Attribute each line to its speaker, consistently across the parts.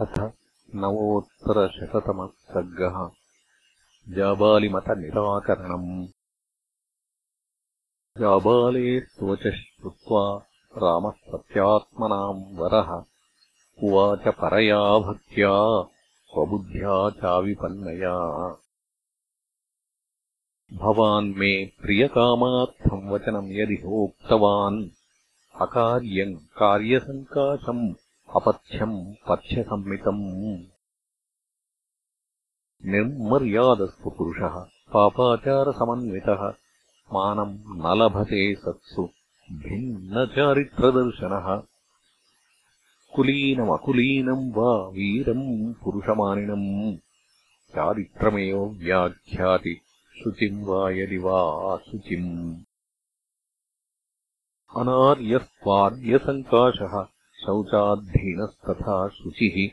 Speaker 1: अथ नवोत्तरशततमः सर्गः जाबालिमतनिराकरणम्। जाबाले स्तोचः श्रुत्वा रामः सत्यात्मनाम् वरः। उवाच परया भक्त्या स्वबुद्ध्या चाविपन्नया। भवान् मे प्रियकामार्थम् वचनम् यदि होक्तवान् अकार्यम् कार्यसङ्काशम् अपथ्यम् पथ्यसम्मितम् निर्मर्यादस्तु पुरुषः पापाचारसमन्वितः मानम् न लभते सत्सु भिन्नचारित्रदर्शनः। कुलीनमकुलीनम् वा वीरम् पुरुषमानिनम्। चारित्रमेव व्याख्याति शुचिम् वा यदि वा शुचिम्। अनार्यस्त्वार्यसङ्काशः शौचाद्धीनस्तथा शुचिः।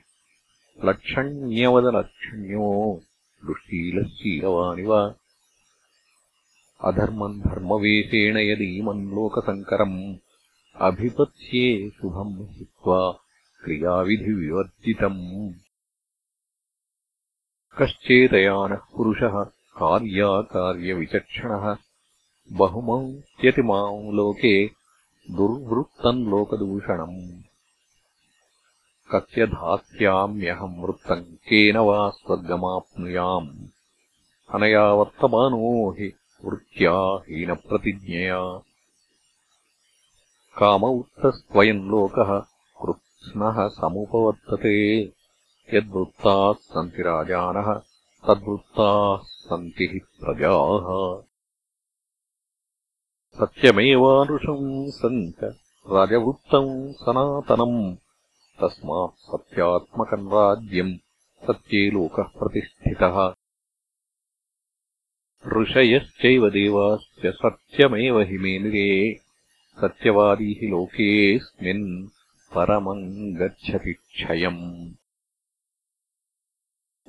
Speaker 1: लक्षण्यवदलक्षण्यो दुःशीलशीलवानिव अधर्मम् धर्मवेशेण यदीमम् लोकसङ्करम् अभिपत्स्ये शुभम् हित्वा क्रियाविधिविवर्जितम्। कश्चेतयानः पुरुषः कार्याकार्यविचक्षणः। बहुमौत्यतिमाम् लोके दुर्वृत्तम् लोकदूषणम् कस्य धास्याम्यहम् वृत्तम् केन वा स्वर्गमाप्नुयाम्। अनया वर्तमानो हि वृत्त्या हीनप्रतिज्ञया। काम उत्तस्त्वयम् लोकः कृत्स्नः समुपवर्तते। यद्वृत्ताः सन्ति राजानः तद्वृत्ताः सन्ति हि प्रजाः। सत्यमेवानुषम् सन्त राजवृत्तम् सनातनम् तस्मात् सत्यात्मकम् राज्यम् सत्ये लोकः प्रतिष्ठितः। ऋषयश्चैव देवाश्च सत्यमेव हि मेनिरे सत्यवादी हि लोकेऽस्मिन् परमम् गच्छति क्षयम्।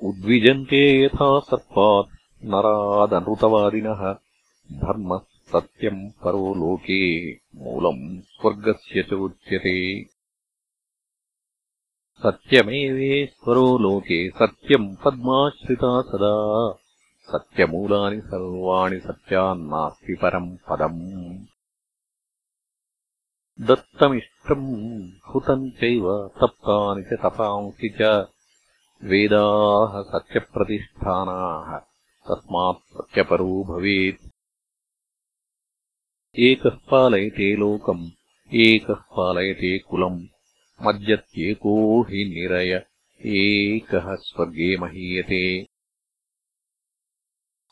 Speaker 1: उद्विजन्ते यथा सर्पात् नरादनृतवादिनः। धर्मः सत्यम् परो लोके। मूलम् स्वर्गस्य च उच्यते सत्यमेवेश्वरो लोके सत्यम् पद्माश्रिता सदा। सत्यमूलानि सर्वाणि सत्यान्नास्ति परम् पदम्। दत्तमिष्टम् हुतम् चैव तप्तानि च तपांसि च वेदाः सत्यप्रतिष्ठानाः। तस्मात् सत्यपरो भवेत्। एकः पालयते लोकम् एकः पालयते कुलम् मज्जत्येको हि निरय। एकः स्वर्गे महीयते।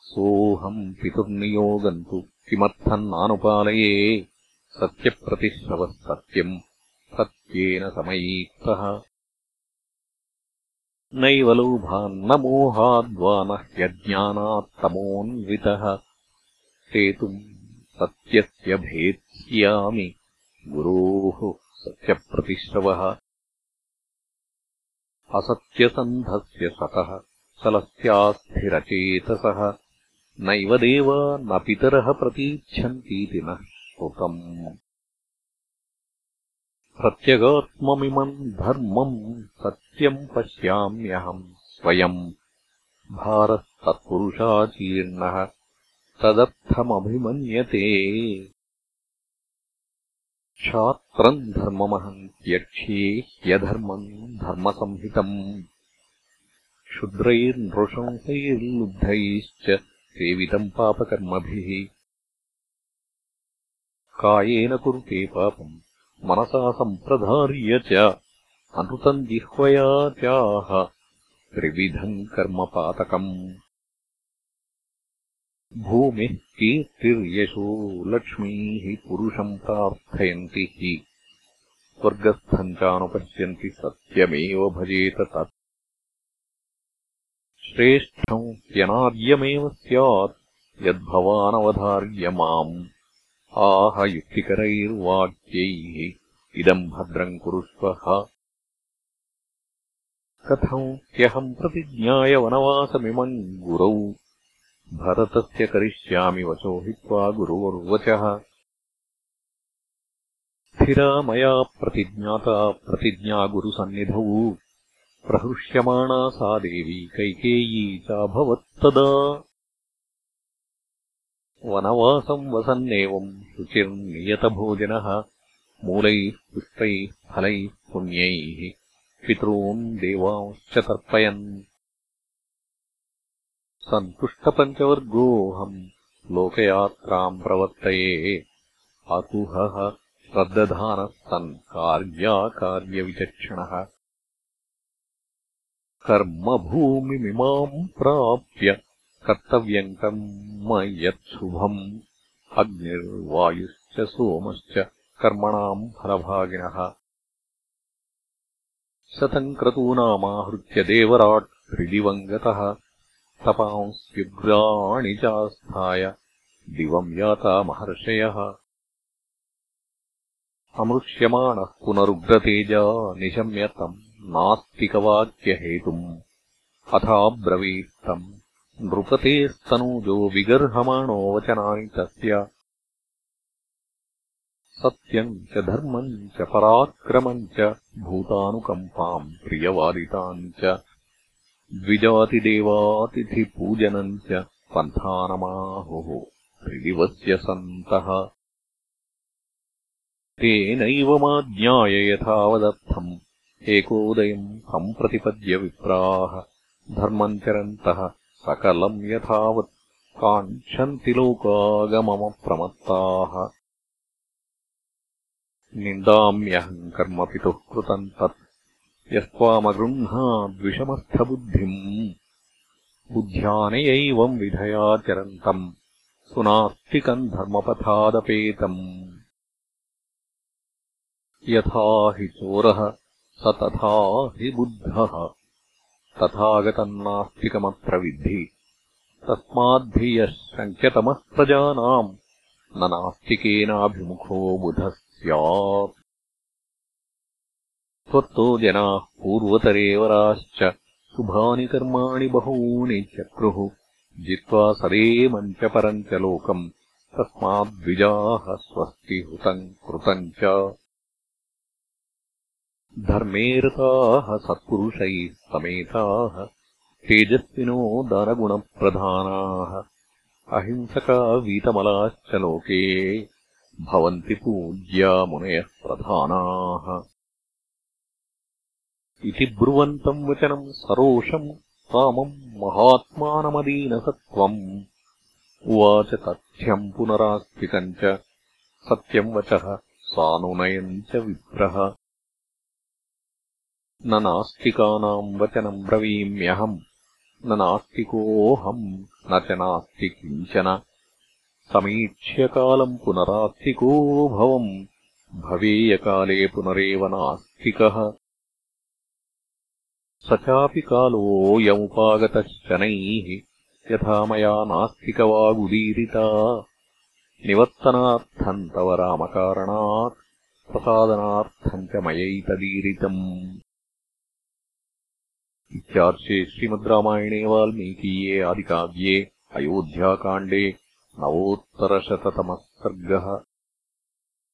Speaker 1: सोऽहम् पितुर्नियोगम् तु किमर्थम् नानुपालये? सत्यप्रतिश्रवः सत्यम्। सत्येन समयीक्तः नैव लोभान्न मोहाद्वा न ह्यज्ञानात्तमोऽन्वितः सेतुम् सत्यस्य भेत्स्यामि। गुरोः सत्यप्रतिश्रवः असत्यसन्धस्य सतः सलस्यास्थिरचेतसः। नैव देवा न पितरः प्रतीच्छन्तीति नः श्रुतम् प्रत्यगात्ममिमम् धर्मम् सत्यम् पश्याम्यहम् स्वयम्। भारस्तत्पुरुषाचीर्णः तदर्थमभिमन्यते क्षात्रम् धर्ममहम् त्यक्ष्ये ह्यधर्मम् धर्मसंहितम्। क्षुद्रैर्नृशंसैर्लुब्धैश्च सेवितम् पापकर्मभिः। कायेन कुरुते पापम् मनसा सम्प्रधार्य च अनृतम् जिह्वया चाह त्रिविधम् कर्मपातकम् भूमिः कीर्तिर्यशो लक्ष्मीः पुरुषम् प्रार्थयन्ति हि। स्वर्गस्थम् चानुपश्यन्ति सत्यमेव भजेत तत्। श्रेष्ठम् ह्यनार्यमेव स्यात् यद्भवानवधार्य माम्। आह युक्तिकरैर्वाक्यैः इदम् भद्रम् कुरुष्वः कथम् ह्यहम् प्रतिज्ञाय वनवासमिमम् गुरौ भरतस्य करिष्यामि वचो हित्वा गुरोर्वचः स्थिरा मया प्रतिज्ञाता प्रतिज्ञा गुरुसन्निधौ। प्रहृष्यमाणा सा देवी कैकेयी चाभवत्तदा वनवासम् वसन्नेवम् शुचिर्नियतभोजनः। मूलैः पुष्पैः फलैः पुण्यैः पितॄन् देवांश्च तर्पयन् सन्तुष्टपञ्चवर्गोऽहम् लोकयात्राम् प्रवर्तये। अकुहः श्रद्दधानः सन् कार्याकार्यविचक्षणः। कर्मभूमिमिमाम् प्राप्य कर्तव्यम् कर्म यत्शुभम् अग्निर्वायुश्च सोमश्च कर्मणाम् फलभागिनः। शतम् क्रतूनामाहृत्य देवराट् त्रिदिवम् गतः तपांस्युग्राणि चास्थाय दिवम् याता महर्षयः। अमृष्यमाणः पुनरुग्रतेजा निशम्य तम् नास्तिकवाक्यहेतुम् अथाब्रवीत्तम् नृपतेस्तनूजो विगर्हमाणो वचनानि तस्य। सत्यम् च धर्मम् च पराक्रमम् च भूतानुकम्पाम् प्रियवादिताम् च द्विजातिदेवातिथिपूजनम् च पन्थानमाहुः त्रिदिवस्य सन्तः। तेनैव माज्ञाय यथावदर्थम् एकोदयम् सम्प्रतिपद्य विप्राः। धर्मम् चरन्तः सकलम् यथावत् काङ्क्षन्ति लोकागममप्रमत्ताः। निन्दाम्यहम् कर्म पितुः कृतम् तत् यस्त्वामगृह्णाद्विषमस्थबुद्धिम् बुद्ध्यानयैवम् विधयाचरन्तम्। सुनास्तिकम् धर्मपथादपेतम्। यथा हि चोरः स तथा हि बुद्धः। तथागतम् नास्तिकमत्र विद्धि। तस्माद्धि यः शङ्क्यतमः प्रजानाम्। न नास्तिकेनाभिमुखो बुधः स्यात् त्वत्तो जनाः पूर्वतरेवराश्च। शुभानि कर्माणि बहूनि चक्रुः। जित्वा सदेमम् च परम् च लोकम्। तस्माद्विजाः स्वस्ति हुतम् कृतम् च। धर्मे रताः सत्पुरुषैः समेताः तेजस्विनो दानगुणप्रधानाः। अहिंसका वीतमलाश्च लोके। भवन्ति पूज्या मुनयः प्रधानाः इति ब्रुवन्तम् वचनम् सरोषम् कामम् महात्मानमदीनसत्त्वम्। उवाच तथ्यम् पुनरास्तिकम् च। सत्यम् वचः सानुनयम् च विप्रः। न नास्तिकानाम् वचनम् ब्रवीम्यहम्। न नास्तिकोऽहम् न च नास्ति किञ्चन। समीक्ष्यकालम् पुनरास्तिको भवम् भवेयकाले पुनरेव नास्तिकः स चापि कालोऽयमुपागतः शनैः यथा मया नास्तिकवागुदीरिता निवर्तनार्थम् तव रामकारणात् प्रसादनार्थम् च मयैतदीरितम्। इत्यार्षे श्रीमद् रामायणे वाल्मीकीये आदिकाव्ये अयोध्याकाण्डे नवोत्तरशततमः सर्गः